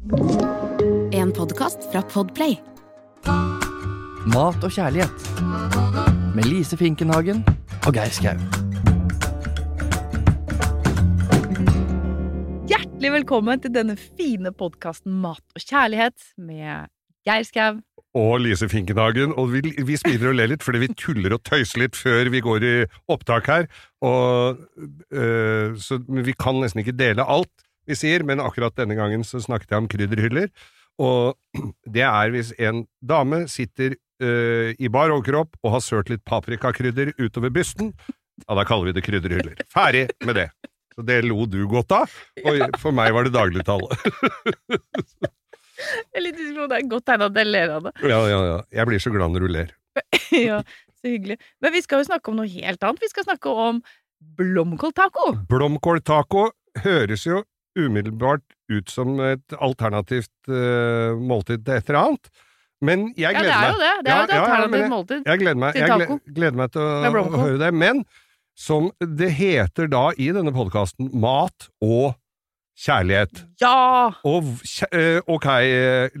En podkast fra Podplay. Mat og kjærlighet. Med Lise Finkenhagen og Geir Skau. Hjertelig velkommen til denne fine podkasten Mat og kjærlighet med Geir Skau. og Lise Finkenhagen. Og vi, vi smiler og ler litt fordi vi tuller og tøyser litt før vi går i opptak her. Og, øh, så, men vi kan nesten ikke dele alt vi sier, men akkurat denne gangen så snakket jeg om krydderhyller. Og det er hvis en dame sitter uh, i bar overkropp og har sølt litt paprikakrydder utover bysten. Ja, da kaller vi det krydderhyller. Ferdig med det. Så det lo du godt av, og for meg var det dagligtale. Jeg er litt usikker på om det er godt tegn at jeg ler av det. Ja, ja, ja. Jeg blir så glad når du ler. ja, så hyggelig. Men vi skal jo snakke om noe helt annet. Vi skal snakke om blomkåltaco. Blomkåltaco høres jo umiddelbart ut som et alternativt uh, måltid til et eller annet, men jeg gleder meg. Ja, det er jo det. Det er jo et Ja, ja, ja, alternativt måltid. Jeg gleder meg, til taco. Jeg gleder meg til å, å høre det. Men som det heter da i denne podkasten, mat og kjærlighet. Ja! Og eh, ok,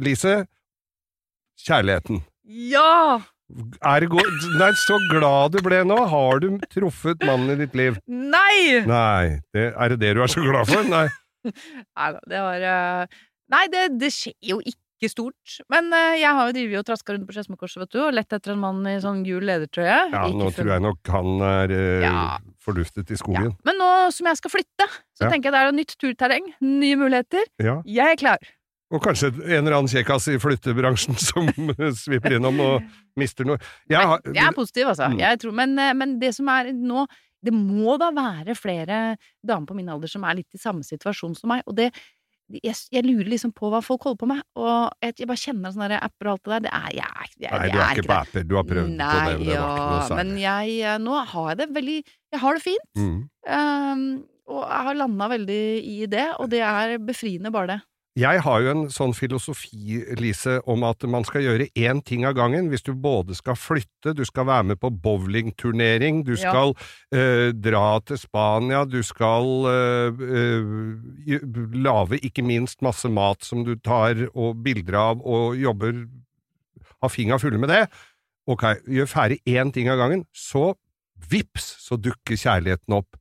Lise. Kjærligheten. Ja! Ergo Nei, så glad du ble nå. Har du truffet mannen i ditt liv? Nei! Nei. Det, er det det du er så glad for? Nei. Nei da, det var eh, Nei, det, det skjer jo ikke stort. Men eh, jeg har jo drevet og traska rundt på Skedsmokorset, vet du, og lett etter en mann i sånn gul ledertrøye. Ja, Ikke nå tror jeg nok han er eh, Ja. forduftet i ja. skogen. Men nå som jeg skal flytte, så Ja. tenker jeg det er nytt turterreng, nye muligheter. Ja. Jeg er klar. Og kanskje en eller annen kjekkas i flyttebransjen som svipper innom og mister noe. Jeg har, Jeg er positiv, altså. Mm. Tror, men, men det som er nå Det må da være flere damer på min alder som er litt i samme situasjon som meg. Og det jeg, jeg lurer liksom på hva folk holder på med. Og jeg, jeg bare kjenner sånne apper og alt det der. Det er jeg, jeg, Nei, du er ikke på apper. Du har prøvd Nei, på det. Det ja, var ikke noe men jeg, eh, nå har jeg det veldig Jeg har det fint. Mm. Um, og jeg har landa veldig i det, og det er befriende, bare det. Jeg har jo en sånn filosofi, Lise, om at man skal gjøre én ting av gangen. Hvis du både skal flytte, du skal være med på bowlingturnering, du Ja. skal eh, dra til Spania, du skal øh, øh, lage ikke minst masse mat som du tar og bilder av og jobber Har fingra fulle med det. Ok, gjør ferdig én ting av gangen, så vips, så dukker kjærligheten opp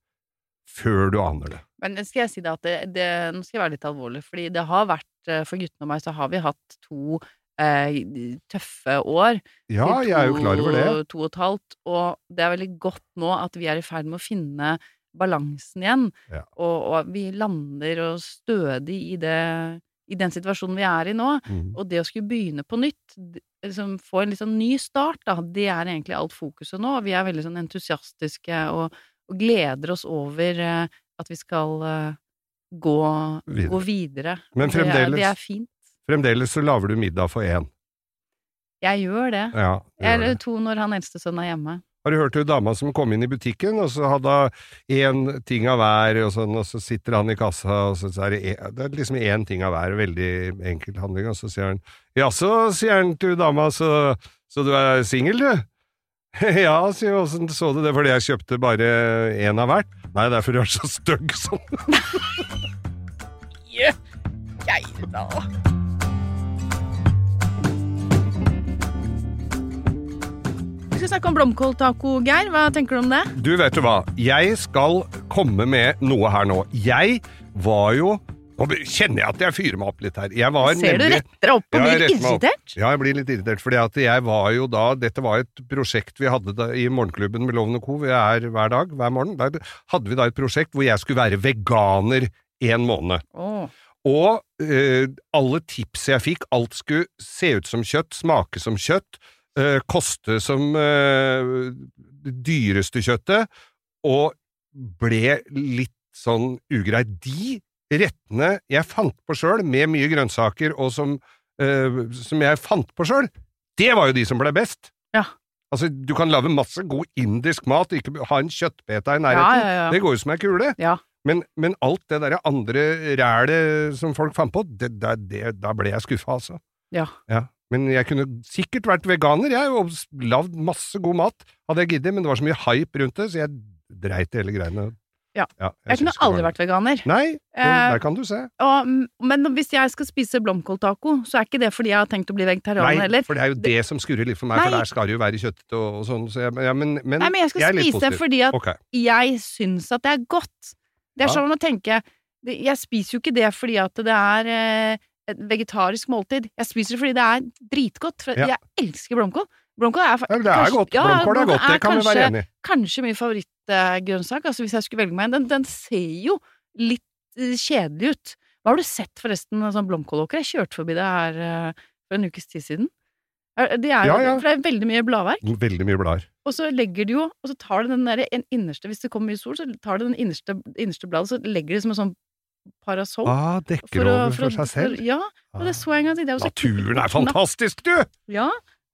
før du aner det. Men skal jeg si det at det, det, nå skal jeg være litt alvorlig, fordi det har vært eh, For guttene og meg så har vi hatt to eh, tøffe år. Ja, to, jeg er jo klar over det. To, og et halvt, og det er veldig godt nå at vi er i ferd med å finne balansen igjen, Ja. og, og vi lander og stødig i det i den situasjonen vi er i nå, Mm. og det å skulle begynne på nytt, liksom få en litt sånn ny start, da, det er egentlig alt fokuset nå. Vi er veldig sånn entusiastiske og, og gleder oss over eh, at vi skal eh, gå Videre. gå videre. Men Det er- fremdeles- Det er fint. Fremdeles så lager du middag for én. Jeg gjør det. Ja, Eller er to når han eldste sønnen er hjemme. Har du hørt hun dama som kom inn i butikken, og så hadde hun én ting av hver, og, sånn, og så sitter han i kassa, og så er det, en, det er liksom én ting av hver, veldig enkel handling, og så sier han jaså, sier han til dama, så, så du er singel, du? ja, sier jeg, åssen så du det, fordi jeg kjøpte bare én av hvert? Nei, det er fordi du er så stygg, sånn. Geir, da. Vi skal snakke om blomkåltaco, Geir. Hva tenker du om det? Du, vet du hva, jeg skal komme med noe her nå. Jeg var jo Nå kjenner jeg at jeg fyrer meg opp litt her. Jeg var Ser du nemlig- retter deg opp og blir irritert? Ja, jeg blir litt irritert, fordi at jeg var jo da Dette var et prosjekt vi hadde da, i Morgenklubben med Loven og Co. Vi er hver dag, hver morgen. Der hadde vi da et prosjekt hvor jeg skulle være veganer en måned. Oh. Og eh, alle tips jeg fikk, alt skulle se ut som kjøtt, smake som kjøtt, eh, koste som eh, det dyreste kjøttet, og ble litt sånn ugreit. De rettene jeg fant på sjøl, med mye grønnsaker, og som, eh, som jeg fant på sjøl, det var jo de som ble best. Ja. Altså, du kan lage masse god indisk mat, ikke ha en kjøttbeta i nærheten. ja, ja. Det går jo som ei kule. Ja. Men, men alt det derre andre rælet som folk fant på, det, det, det, da ble jeg skuffa, altså. Ja. Men jeg kunne sikkert vært veganer, jeg, og lagd masse god mat, hadde jeg giddet, men det var så mye hype rundt det, så jeg dreit i hele greiene. Ja. jeg Jeg kunne aldri vært veganer. Nei, det- Eh, der kan du se. Og, men hvis jeg skal spise blomkåltaco, så er ikke det fordi jeg har tenkt å bli vegetarianer Nei, heller. for det er jo det som skurrer litt for meg, Nei. for der skal det jo være kjøtt og, og sånn. Så jeg, ja, men, men, Nei, men jeg skal jeg spise det fordi at okay. jeg syns at det er godt. Det er Ja. sånn å tenke Jeg spiser jo ikke det fordi at det er eh, et vegetarisk måltid. Jeg spiser det fordi det er dritgodt. For Ja. jeg elsker blomkål. Blomkål er, Ja, det er kanskje- godt. ja, Blomkål er godt, det kan vi være enig i. Kanskje min favorittgrønnsak, altså hvis jeg skulle velge meg en. Den, den ser jo litt eh, kjedelig ut. Hva har du sett forresten sånn blomkålåker? Jeg kjørte forbi det her eh, for en ukes tid siden. Det er, Ja, ja. For det er veldig mye bladverk. Veldig mye blader. Og så legger de jo, og så tar de den der en innerste, hvis det kommer mye sol, så tar de den innerste, innerste bladet, så legger de som en sånn parasoll. Ah, dekker å- over for, for, seg selv. For, ja, og det så jeg en gang. Det er jo Naturen er fantastisk, du! Ja.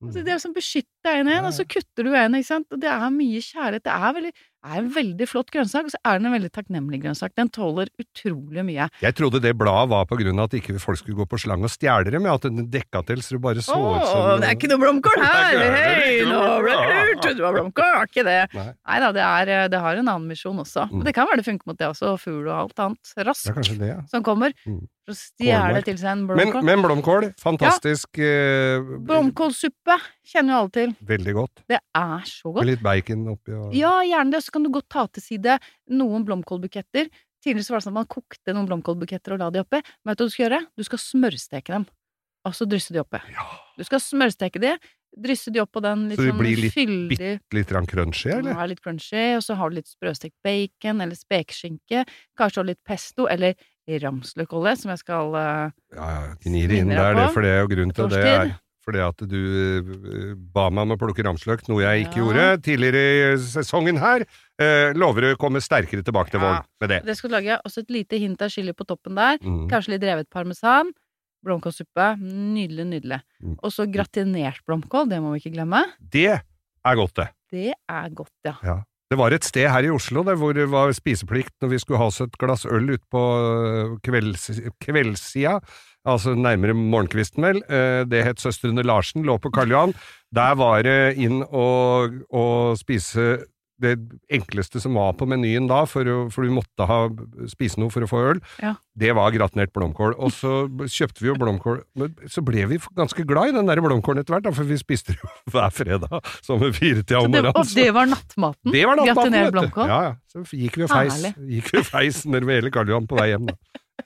Altså, det er sånn beskytte øynene igjen, og så kutter du øynene, ikke sant. Og det er mye kjærlighet. Det er, veldig, er en veldig flott grønnsak, og så er den en veldig takknemlig grønnsak. Den tåler utrolig mye. Jeg trodde det bladet var på grunn av at ikke folk skulle gå på slang og stjele dem, ja, at den dekka til så du bare så Å, ut som det er ikke noe blomkål her! Det er Hei, det nå ble det lurt! Du har blomkål, har ikke det. Nei, da, det, er, det har en annen misjon også. Mm. Og det kan være det funker mot det også, og fugl og alt annet. det er det, ja. som kommer. Mm. For å stjele til seg en blomkål. men blomkål, fantastisk. Eh, Blomkålsuppe kjenner jo alle til. veldig godt. Det er så Med litt bacon oppi og Ja, gjerne det. Så kan du godt ta til side noen blomkålbuketter. Tidligere så var det sånn at man kokte noen blomkålbuketter og la de oppi. Men vet du hva du skal gjøre? Du skal smørsteke dem. Og så drysse de oppi. Ja. Du skal smørsteke de, drysse de opp på den litt Så det sånn blir litt fyldig Litt grann crunchy, eller? Ja, litt crunchy, og så har du litt sprøstekt bacon eller spekeskinke. Kanskje også litt pesto eller ramsløkolje, som jeg skal uh, Ja, ja, gnir det inn der, det, for det er jo grunnen til det. Er fordi at du eh, ba meg om å plukke ramsløk, noe jeg ikke Ja. gjorde tidligere i sesongen her. Eh, lover å komme sterkere tilbake til Ja. våren med det. Det skal du lage. Også et lite hint av chili på toppen der. Mm. Kanskje litt revet parmesan. Blomkålsuppe. Nydelig, nydelig. Mm. Og så gratinert blomkål, det må vi ikke glemme. Det er godt, det. Det er godt, ja. Det var et sted her i Oslo der hvor det var spiseplikt når vi skulle ha oss et glass øl utpå kvelds, kveldssida, altså nærmere morgenkvisten vel. Eh, Det het Søstrene Larsen, lå på Karl Johan. Der var det inn og, og spise det enkleste som var på menyen da, for, for du måtte ha, spise noe for å få øl, Ja. det var gratinert blomkål. Og så kjøpte vi jo blomkål, men så ble vi ganske glad i den der blomkålen etter hvert, da, for vi spiste det jo hver fredag, som fire firetida Så om morgenen. og det var nattmaten? Det var nattmaten, Gratinert blomkål? Ja, ja. Så gikk vi og feis, Herlig. gikk vi og feis nede ved hele Karl Johan på vei hjem, da.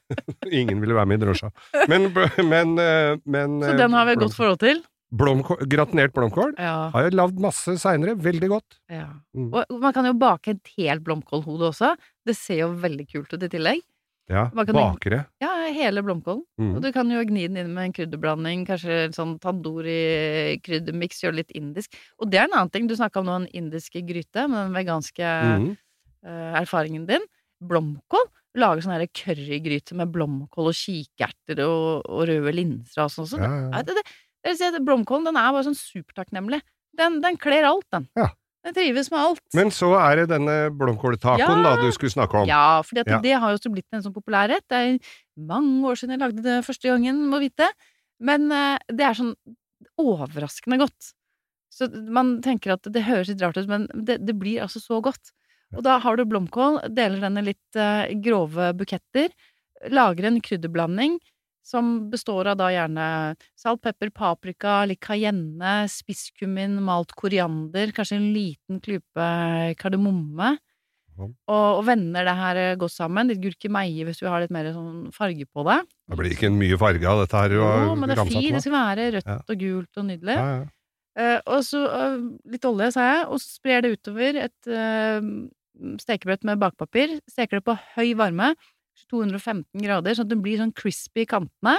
Ingen ville være med i drosja. Men, men, eh, men Så den har vi et godt forhold til? Blomkål, Gratinert blomkål Ja. har jeg lagd masse seinere. Veldig godt. ja. Mm. Og man kan jo bake et helt blomkålhode også. Det ser jo veldig kult ut i tillegg. Ja, Bakere. Ja, hele blomkålen. Mm. Og du kan jo gni den inn med en krydderblanding, kanskje en sånn tandori-kryddermiks, gjøre litt indisk. Og det er en annen ting, du snakka om nå indiske indisk gryte med den veganske Mm. uh, erfaringen din. Blomkål. Lage sånn currygryte med blomkål og kikerter og, og røde linser og sånn. Så Ja, ja, ja. det, det, det vil si at blomkålen den er bare sånn supertakknemlig. Den, den kler alt, den. Ja. Den trives med alt. Men så er det denne blomkåltacoen Ja. da du skulle snakke om. Ja, for Ja. det har jo også blitt en sånn populær rett. Det er mange år siden jeg lagde det første gangen, må vite. Men eh, det er sånn overraskende godt. Så man tenker at det høres litt rart ut, men det, det blir altså så godt. Og da har du blomkål, deler den i litt eh, grove buketter, lager en krydderblanding som består av da gjerne salt, pepper, paprika, litt cayenne, spisskummin, malt koriander, kanskje en liten klype kardemomme. Og, og vender det her eh, godt sammen. Litt gurkemeie hvis du har litt mer sånn farge på det. Det blir ikke mye farge av dette her. Jo, har Jo, men det er fint. Det skal være rødt Ja. og gult og nydelig. Ja, ja. Uh, og så uh, litt olje, sa jeg, og så sprer det utover et uh, stekebrød med bakpapir. Steker det på høy varme, 215 grader, sånn at den blir sånn crispy i kantene,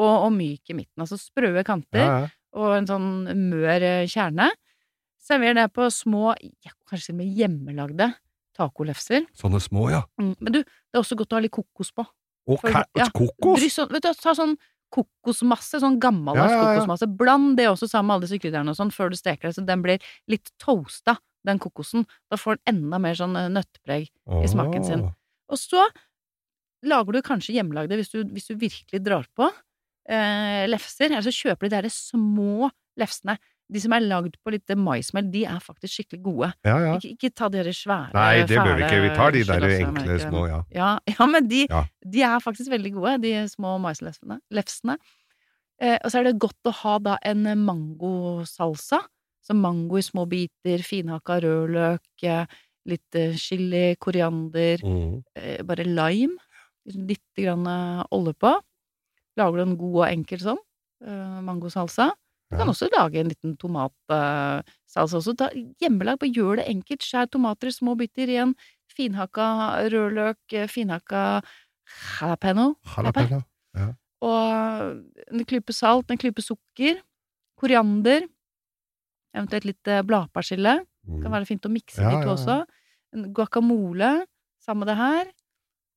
og, og myk i midten. Altså sprøe kanter Ja, ja. og en sånn mør eh, kjerne. Server det på små, ja, kanskje til og med hjemmelagde tacolefser. Sånne små, ja. Mm, men du, det er også godt å ha litt kokos på. For- ja, kokos! Bryst, sånn, vet du, ta sånn kokosmasse, sånn gammeldags kokosmasse. Bland det også sammen med alle disse krydderne og sånn før du steker det, så den blir litt toasta, den kokosen. Da får den enda mer sånn eh, nøttepreg i smaken sin. Og så lager du kanskje hjemmelagde hvis du, hvis du virkelig drar på. Eh, lefser, eller så kjøper de de der små lefsene. De som er lagd på litt maismel, de er faktisk skikkelig gode. Ja, ja. Ikke, ikke ta de der svære, Nei, det bør vi ikke. Vi tar de der enkle små, ja. Ja, ja men de, de er faktisk veldig gode, de små maislefsene. Eh, og så er det godt å ha da en mangosalsa. Så mango i små biter, finhakka rødløk, eh, litt eh, chili, koriander, Mm. eh, bare lime. Liksom Litt grann eh, olje på. Lager du en god og enkel sånn, eh, mangosalsa. Du kan Ja. også lage en liten tomatsalsa også. Ta hjemmelag, bare gjør det enkelt. Skjær tomater i små biter igjen. Finhakka rødløk, eh, finhakka jalapeno. Jalapeno. Og en klype salt, en klype sukker. Koriander. Eventuelt litt eh, bladpersille. Mm. Kan være fint å mikse Ja, de ja, ja. også. En guacamole, samme det her.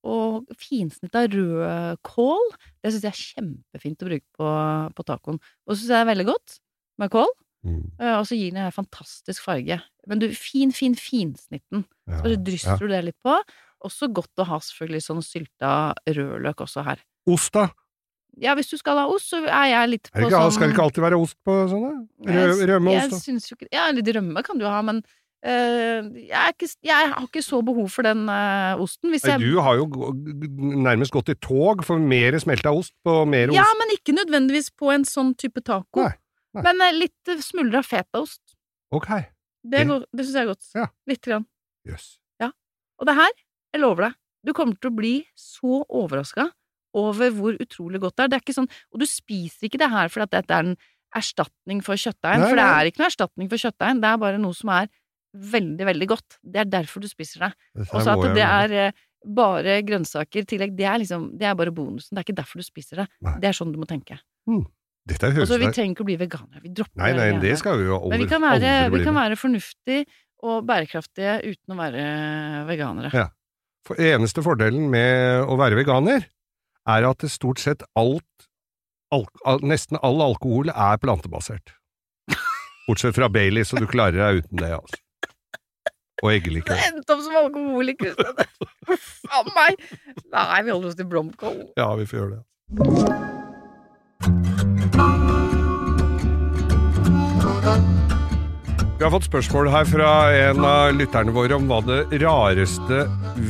Og finsnitt av rødkål. Det syns jeg er kjempefint å bruke på, på tacoen. Og så syns jeg det er veldig godt med kål. Mm. eh, Og så gir den en fantastisk farge. Men du, fin, fin finsnitten. Ja. Så drysser du det litt på. Også godt å ha selvfølgelig sånn sylta rødløk også her. Ost, da? Ja, hvis du skal ha ost, så er jeg litt på ikke, sånn Skal det ikke alltid være ost på sånne? Rø, Jeg- da? Jeg da? syns jo ikke Ja, litt rømme kan du ha, men jeg, er ikke, jeg har ikke så behov for den uh, osten. Hvis jeg Du har jo nærmest gått i tog for mer smelta ost på mer ost. Ja, men ikke nødvendigvis på en sånn type taco. Nei, nei. Men uh, litt eh, smuldra fetaost. Ok, Det, Det- går- det syns jeg er godt. Ja. Litt grann. jøss. Og det her, jeg lover deg, du kommer til å bli så overraska over hvor utrolig godt det er. Det er ikke sånn, og du spiser ikke det her fordi at dette er en erstatning for kjøttdeigen, for det er ikke noe erstatning for kjøttdeigen, det er bare noe som er veldig, veldig godt. Det er derfor du spiser det. Dette Og så at det er eh, bare grønnsaker i tillegg, det er liksom, det er bare bonusen. Det er ikke derfor du spiser det. Nei. Det er sånn du må tenke. Dette høres Altså, vi trenger ikke å bli veganere, vi dropper Nei, nei, det skal vi jo over, Men vi kan være, vi kan være fornuftige og bærekraftige uten å være veganere. Ja. For eneste fordelen med å være veganer, er at det stort sett alt al al nesten all alkohol er plantebasert. Bortsett fra Bailey, så du klarer deg uten det, altså. Og eggelikør. Det endte opp som alkoholiker! i stedet. Uff a meg! Nei, vi holder oss til blomkål. Ja, vi får gjøre det. Vi har fått spørsmål her fra en av lytterne våre om hva det rareste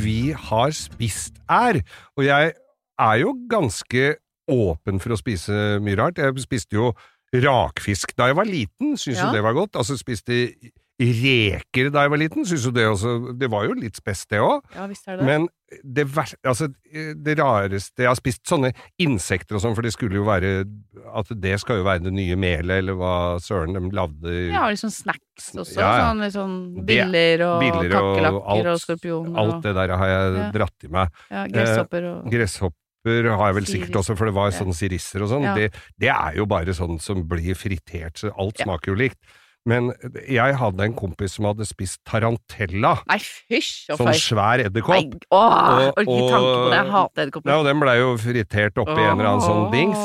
vi har spist er. Og jeg er jo ganske åpen for å spise mye rart. Jeg spiste jo rakfisk da jeg var liten, syntes Ja. det var godt. Altså spiste reker da jeg var liten, syntes jo det også Det var jo litt spes, det òg. Ja, det det. Men det, ver- altså, det rareste Jeg har spist sånne insekter og sånn, for det skulle jo være At det skal jo være det nye melet, eller hva søren de lagde Ja, liksom snacks også. Ja, ja. Sånn, sånn biller og biller og kakerlakker og alt- skorpioner Alt det der har jeg Ja. dratt i meg. ja, gresshopper og Gresshopper har jeg vel sikkert også, for det var sånn sirisser og sånn. Det, det er jo bare sånn som blir fritert, så alt smaker jo likt. Men jeg hadde en kompis som hadde spist tarantella. Nei, fysj og Sånn svær Nei, edderkopp. åh, jeg orker ikke Og- tanke på det. Jeg hater Ja, og den blei jo fritert oppi en eller annen sånn dings.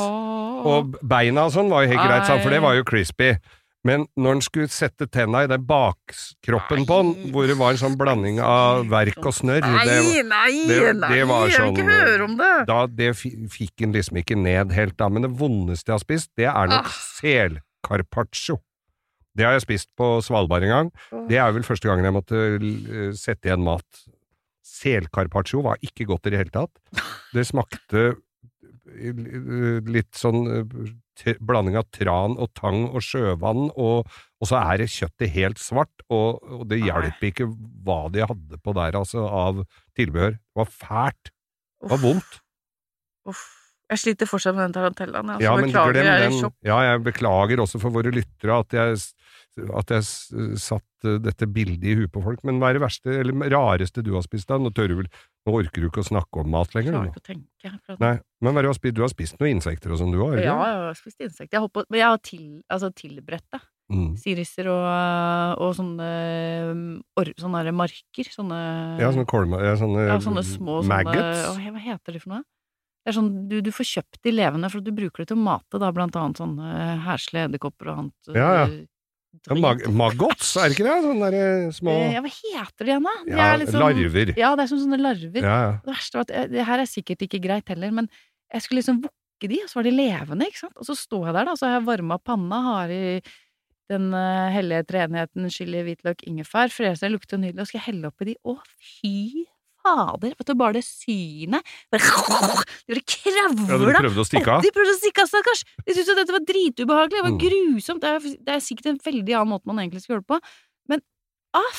Og beina og sånn var jo helt greit, sant, for det var jo crispy. Men når en skulle sette tenna i den bakkroppen på den, hvor det var en sånn blanding av verk og snørr Nei, det, nei, det- nei! det var jeg vil sånn- ikke høre om det! da, det fikk en liksom ikke ned helt da. Men det vondeste jeg har spist, det er nok Ah. selcarpaccio. Det har jeg spist på Svalbard en gang. Det er vel første gangen jeg måtte eh, sette igjen mat. Selcarpaccio var ikke godt i det hele tatt. Det smakte eh, litt sånn eh, blanding av tran og tang og sjøvann, og, og så er det kjøttet helt svart, og, og det hjalp ikke hva de hadde på der, altså, av tilbehør. Det var fælt. Det var vondt. uff. Jeg sliter fortsatt med den tarantellaen. Altså. Ja, men Beklager, glem jeg den. sjokk. Ja, jeg beklager også for våre lyttere at jeg, at jeg satt dette bildet i huet på folk. Men hva er det verste, eller rareste du har spist da? Nå tør du vel, nå orker du ikke å snakke om mat lenger? klarer ikke å tenke. Nei, men er du har spist? Du har spist noen insekter og sånn du òg? Ja, jeg har spist insekter. Jeg, håper, men jeg har til, altså, tilberedt det. Mm. Sirisser og, og sånne, or, sånne marker. Sånne, Ja, sånne kolma, ja, sånne, ja, sånne små sånne, å, Hva heter det for noe? Det er sånn, du, du får kjøpt de levende, for du bruker det til å mate da, blant annet sånne heslige edderkopper og annet. Ja, ja. Ja, mag maggots, er det ikke det? Sånne der små Eh, Ja, hva heter de igjen, da? De ja, sånn- larver. Ja, det er som sånne larver. Ja, ja. Det verste var at eh, det her er sikkert ikke greit heller, men jeg skulle liksom vukke de, og så var de levende, ikke sant? Og så står jeg der, da, så har jeg varma panna, har i den eh, hellige treenigheten chili, hvitløk, ingefær. Freser lukter nydelig, og skal jeg helle oppi de. Å, fy fader! Vet du, bare det synet bare, De bare Ja, de prøvde å stikke av? de prøvde å stikke av, stakkars! De syntes jo dette var dritubehagelig. Det var Mm. grusomt. Det er, det er sikkert en veldig annen måte man egentlig skal gjøre det på. Men ah,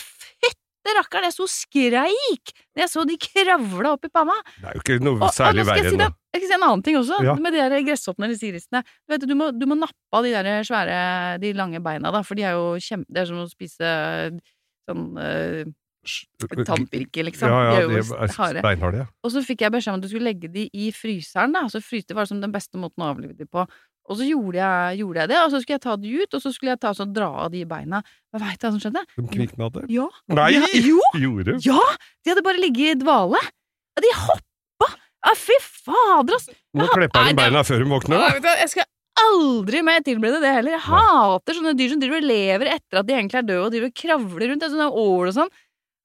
fytte rakkeren! Jeg så skreik når jeg så de kravla opp i panna! Det er jo ikke noe særlig verre enn det. Jeg skal si en annen ting også, Ja. med de der gresshoppene eller sirisene. Du vet, du må, du må nappe av de der svære, de lange beina, da, for de er jo kjempe... Det er som å spise sånn uh, å tannpirker, liksom. Ja, ja, de er jo steinharde, ja. Og så fikk jeg beskjed om at du skulle legge de i fryseren, da. Så fryste var som den beste måten å avlive de på. Og så gjorde jeg, gjorde jeg det, og så skulle jeg ta de ut, og så skulle jeg ta og dra av de beina. Men veit du hva som skjedde? De kvikna det. Ja! Nei! Ja, jo! Gjorde Ja! De hadde bare ligget i dvale. De hoppa! Ja, fy fader, ass! Nå klipper Nei, de det- beina før hun våkner, da. hva, Jeg skal aldri mer tilberede det heller. Jeg hater sånne dyr som driver og lever etter at de egentlig er døde, og driver og kravler rundt. Det er sånne ål og sånn.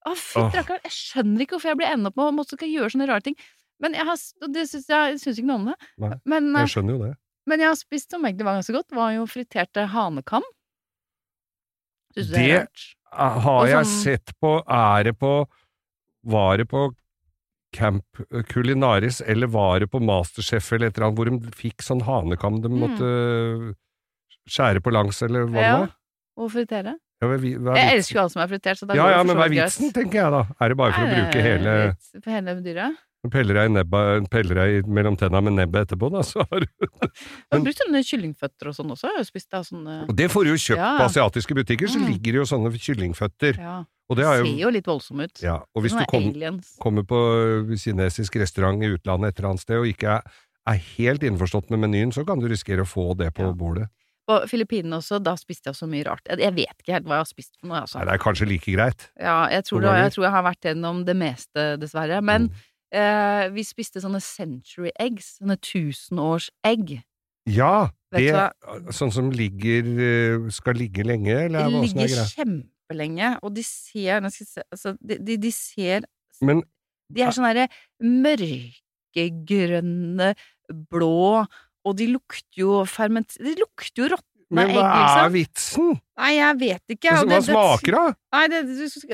Å, fy rakkeren. Jeg skjønner ikke hvorfor jeg blir enda opp med å måtte gjøre sånne rare ting. Men jeg har og det syns jeg, synes ikke noe om det. Nei, Men, eh, Jeg skjønner jo det. men jeg har spist som egentlig var ganske godt, var jo friterte hanekam. Syns du det Det er rart? Har Og jeg sånn- sett på Er det på Var det på Camp Culinaris, eller var det på Masterchef eller et eller annet, hvor de fikk sånn hanekam de Mm. måtte skjære på langs, eller hva det Ja. var? Og fritere. Ja, vi- Jeg elsker jo alt som er fritert, så da Ja, går det ja, for men hva er vitsen, tenker jeg da? Er det bare for å bruke hele For hele dyret. Peller deg, nebba, peller deg mellom tenna med nebbet etterpå, da, så har du Men- brukt sånne kyllingføtter og sånn også. Jeg har jo spist av sånne Og det får du jo kjøpt Ja. på asiatiske butikker, så Mm. ligger det jo sånne kyllingføtter. Ja. Og det jo... Ser jo litt voldsomt ut. Ja, og hvis du kom, kommer på kinesisk restaurant i utlandet et eller annet sted og ikke er, er helt innforstått med menyen, så kan du risikere å få det på Ja. bordet. På Filippinene også, da spiste jeg så mye rart. Jeg, vet ikke helt hva jeg har spist for noe, altså. Nei, det er kanskje like greit. Ja, jeg tror, det, jeg tror jeg har vært gjennom det meste, dessverre. Men Mm. eh, vi spiste sånne century eggs. Sånne tusenårsegg. Ja, det, sånn som ligger eh, skal ligge lenge, eller hva åssen er ligger kjempelenge, og de ser se, altså, de, de, de ser Men De er sånn herre mørkegrønne, blå, og de lukter jo ferment... De lukter jo råtna Men hva er vitsen? Nei, jeg vet ikke. Hva det- det- smaker det? Nei, det,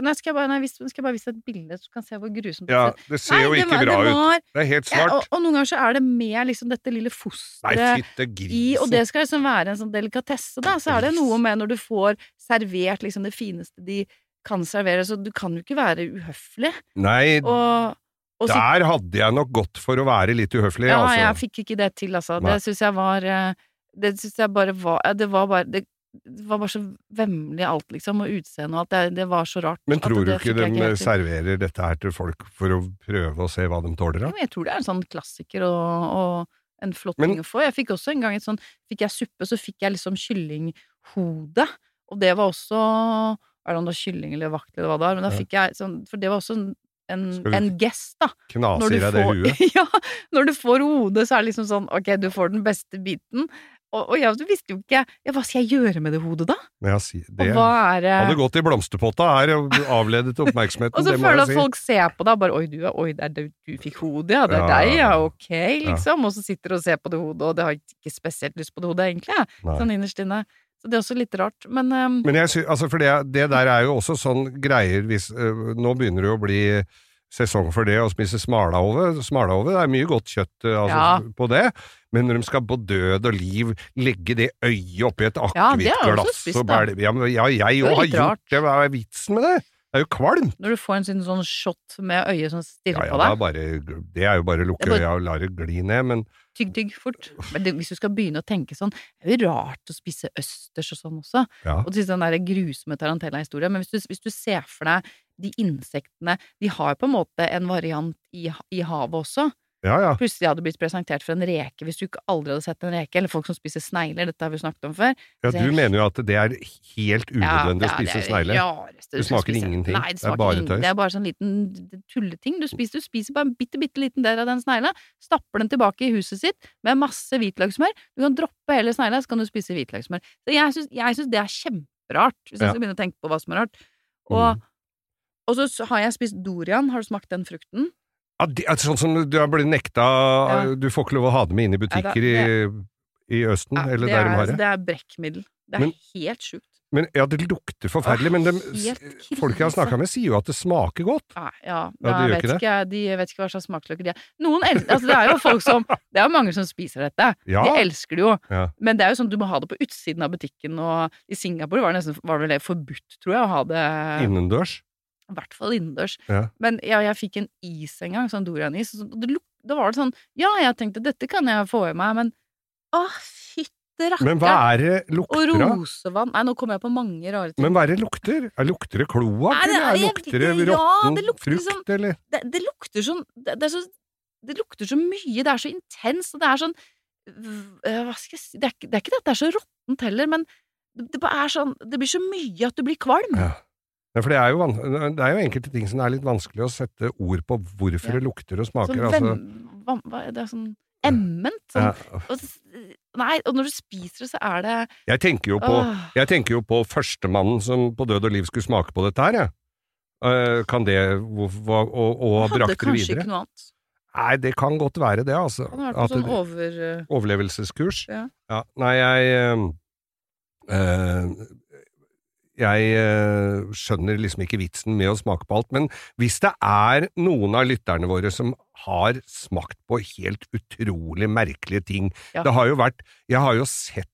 nei, skal jeg bare, nei, skal jeg bare vise deg et bilde, så du kan se hvor grusomt Ja, det ser ut. det ser jo Nei, det ikke var- bra det ut. Det er helt Ja, svart. og, og noen ganger så er det med liksom dette lille fosteret i, og det skal liksom være en sånn delikatesse, da. Så er det noe med når du får servert liksom det fineste de kan servere, så du kan jo ikke være uhøflig. Nei, Og, og så, der hadde jeg nok gått for å være litt uhøflig, ja, altså. jeg fikk ikke det til, altså. Nei. Det syns jeg var eh, Det syns jeg bare var ja, Det var bare det, det var bare så vemmelig alt, liksom, og utseendet og alt. Det, det var så rart. Men tror du ikke de serverer dette her til folk for å prøve å se hva de tåler, men Jeg tror det er en sånn klassiker og, og en flott ting å få. Jeg fikk også en gang et sånn Fikk jeg suppe, så fikk jeg liksom kyllinghode, og det var også Er det om det var kylling eller vakt eller hva det var, men da fikk jeg sånn For det var også en, en, en gest, da. Knaser deg det huet? ja, når du får hodet, så er det liksom sånn Ok, du får den beste biten. Og, og jeg visste jo ikke ja, Hva skal jeg gjøre med det hodet, da? Ja, si det. Og hva er det hadde gått i blomsterpotta og avledet oppmerksomheten, Og så føler jeg du at si. folk ser på deg bare Oi, du, er- oi, er det du fikk hodet, ja. Det er Ja. deg, ja. Ok, liksom. Og så sitter du og ser på det hodet, og det har ikke spesielt lyst på det hodet, egentlig. Nei. Sånn innerst inne. Så det er også litt rart. Men, um, Men sy altså for det, det der er jo også sånn greier hvis øh, Nå begynner det å bli sesong for det å spise smalahove. Smalahove, er mye godt kjøtt altså, Ja. på det, men når de skal på død og liv legge det øyet oppi et Ja, akevittglass spist, og bæle Ja, men ja, jeg òg har gjort rart. det, hva er vitsen med det? Det er jo kvalmt! når du får en sånn, shot med øyet som Ja, stirrer ja, på det er deg, bare, det er jo bare å lukke bare- øya og la det gli ned, men tygg, tygg fort. Men det, hvis du skal begynne å tenke sånn, det er jo rart å spise østers og sånn også. ja. Og til den der grusomme Tarantella-historien. Men hvis du, hvis du ser for deg de insektene De har på en måte en variant i, i havet også. Ja, ja. Plutselig hadde du blitt presentert for en reke hvis du ikke aldri hadde sett en reke, eller folk som spiser snegler, dette har vi snakket om før. ja du jeg- mener jo at det er helt unødvendig å spise snegler. Det smaker ingenting. Nei, det, Det er bare ingen- tøys. Det er bare sånn liten tulleting. Du spiser, du spiser bare en bitte, bitte liten del av den snegla, stapper den tilbake i huset sitt med masse hvitløkssmør. Du kan droppe hele snegla, så kan du spise hvitløkssmør. Så jeg syns, det er kjemperart, hvis jeg skal begynne å tenke på hva som er rart. Og, Mm. og så har jeg spist dorian. Har du smakt den frukten? Ja, det, er sånn som du har blitt nekta Du får ikke lov å ha det med inn i butikker i, i Østen, Ja, eller det, der de har det. det er brekkmiddel. Det er Men- helt sjukt. Men, ja, det lukter forferdelig, men de, folk jeg har snakka med, sier jo at det smaker godt. Nei, ja, Ja, de vet ikke ikke de vet ikke hva slags smaksløker de er. Noen elsker, altså, det er jo folk som Det er jo mange som spiser dette. Ja. De elsker det jo. Ja. Men det er jo sånn du må ha det på utsiden av butikken, og i Singapore var det nesten var det forbudt, tror jeg, å ha det Innendørs. I hvert fall innendørs. Ja. Men ja, jeg fikk en is en gang, sånn Dorian-is, og det luk- da var det sånn Ja, jeg tenkte dette kan jeg få i meg, men å, fytte Men hva er det Og lukter av? rosevann Nei, nå kommer jeg på mange rare ting. Men hva er det lukter? Er lukter det kloakk, er- eller er- lukter det råtten. Ja, det lukter frukt, liksom- eller? det, det lukter sånn det, det, så, det lukter så mye, det er så intenst, og det er sånn øh, Hva skal jeg si Det er, er ikke det at det er så råttent heller, men det, er sånn Det blir så mye at du blir kvalm. Ja. Ja, for det er, jo det er jo enkelte ting som er litt vanskelig å sette ord på hvorfor Ja. det lukter og Sånn smaker. altså. hva, det er sånn emment. Sånn, Ja. og, nei, og når du spiser det, så er det Jeg tenker jo på Jeg tenker jo på førstemannen som på død og liv skulle smake på dette her, jeg. Eh, kan det Og, og Hadde brakte det kanskje ikke noe annet. Nei, det kan godt være det, altså. Han har vært på sånn over... øh, Overlevelseskurs? Ja. Nei, jeg eh, Jeg eh, skjønner liksom ikke vitsen med å smake på alt, men hvis det er noen av lytterne våre som har smakt på helt utrolig merkelige ting Ja. Det har jo vært Jeg har jo sett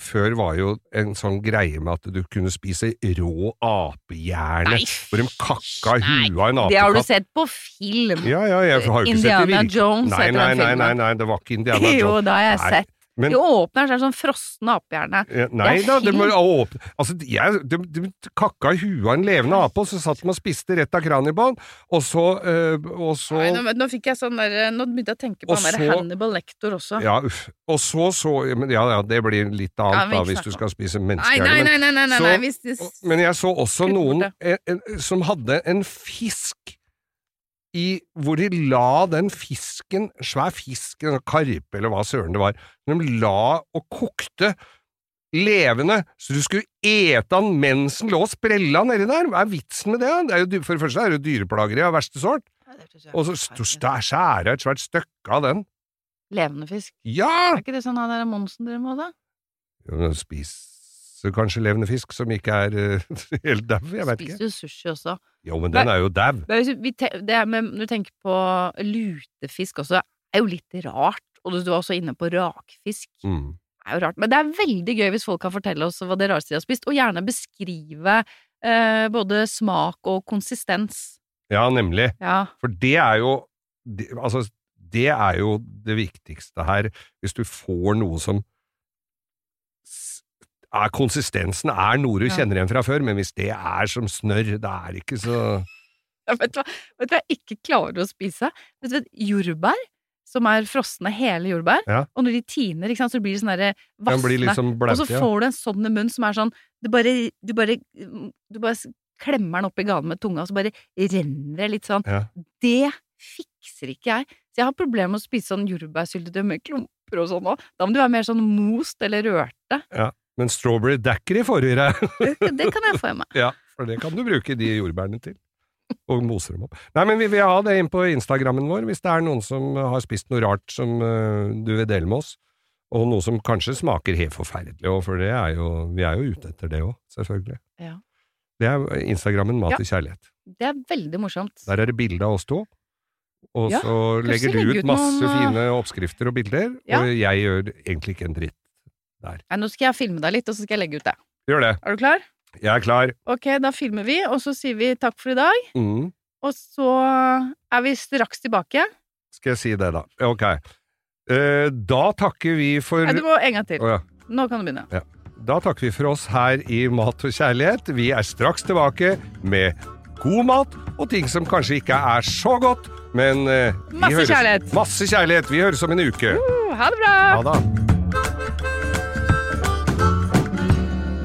før var jo en sånn greie med at du kunne spise rå apehjerne, hvor de kakka huet av en apekatt. Det har du sett på film! Ja, ja, jeg har jo ikke sett det Indiana Jones nei, heter nei, nei, filmen. nei, nei, det var ikke Indiana Jones. Jo, det har jeg Nei, sett. Men- De åpner, så er det sånn frosne apehjerne. Ja, Nei Det da, de må åpne Altså, jeg, de, de kakka huet av en levende ape, og så satt de og spiste rett av kraniebånd, og så øh, Og så Nei, nå, nå fikk jeg sånn der, nå begynte jeg å tenke på han der Hannibal Lector også. Ja, uff. Og så så men Ja, ja, det blir litt annet ja, da, hvis du skal spise menneskehjerne. nei, nei, nei, nei, nei, nei, nei, nei hvis det, Men jeg så også noen en, en, som hadde en fisk i hvor de la den fisken, svær fisk, karpe eller hva søren det var, de la og kokte levende, så du skulle ete den mens den lå og sprella nedi der. Hva er vitsen med det? det er jo, for det første er det jo dyreplageri av verste sort, og så skjære et svært stykke av den. Levende fisk. Ja! Er ikke det sånn han der Monsen driver med, da? Jo, men Spiser kanskje levende fisk som ikke er uh, helt dau, jeg vet ikke. Spiser jo sushi også. Jo, men den er jo dau. Men det når du tenker på lutefisk også, er jo litt rart. Og du var også inne på rakfisk. Mm. Det er jo rart. Men det er veldig gøy hvis folk kan fortelle oss hva det rareste de har spist, og gjerne beskrive eh, både smak og konsistens. Ja, nemlig. Ja. For det er jo det, Altså, det er jo det viktigste her, hvis du får noe som er, Konsistensen er noe du Ja. kjenner igjen fra før, men hvis det er som snørr, da er det ikke så Ja, Vet du hva vet du hva jeg ikke klarer å spise? Vet du, hva, jordbær, som er frosne hele jordbær, Ja. og når de tiner, ikke sant, så blir de sånn derre vassende. liksom og så får du en sånn i munnen som er sånn Du bare, du bare, du bare klemmer den opp i ganen med tunga, og så bare renner det litt sånn. Ja. Det fikser ikke jeg. Så jeg har problemer med å spise sånn jordbærsyltetøy med klumper og sånn òg. Da må du være mer sånn most eller rørte. Men strawberry dackery forrige. Det, kan jeg få i meg. Ja, for det kan du bruke de jordbærene til. Og mose dem opp. Nei, men vi vil ha det inn på Instagrammen vår, hvis det er noen som har spist noe rart som uh, du vil dele med oss. Og noe som kanskje smaker helt forferdelig, og for det er jo, vi er jo ute etter det òg, selvfølgelig. Ja. Det er Instagrammen Mat Ja. til kjærlighet. Det er veldig morsomt. Der er det bilde av oss to. Og Ja, så legger du ut masse noen, uh, fine oppskrifter og bilder, og jeg gjør egentlig ikke en dritt. Nei, nå skal jeg filme deg litt, og så skal jeg legge ut det. Gjør det. Er du klar? Jeg er klar. Ok, da filmer vi, og så sier vi takk for i dag. Mm. Og så er vi straks tilbake. Skal jeg si det, da? Ok. Uh, da takker vi for Nei, du må en gang til. Oh, ja. Nå kan du begynne. Da takker vi for oss her i Mat og kjærlighet. Vi er straks tilbake med god mat og ting som kanskje ikke er så godt, men uh, Masse høres- kjærlighet. Masse kjærlighet. Vi høres om en uke. Uh, ha det bra! Ha det.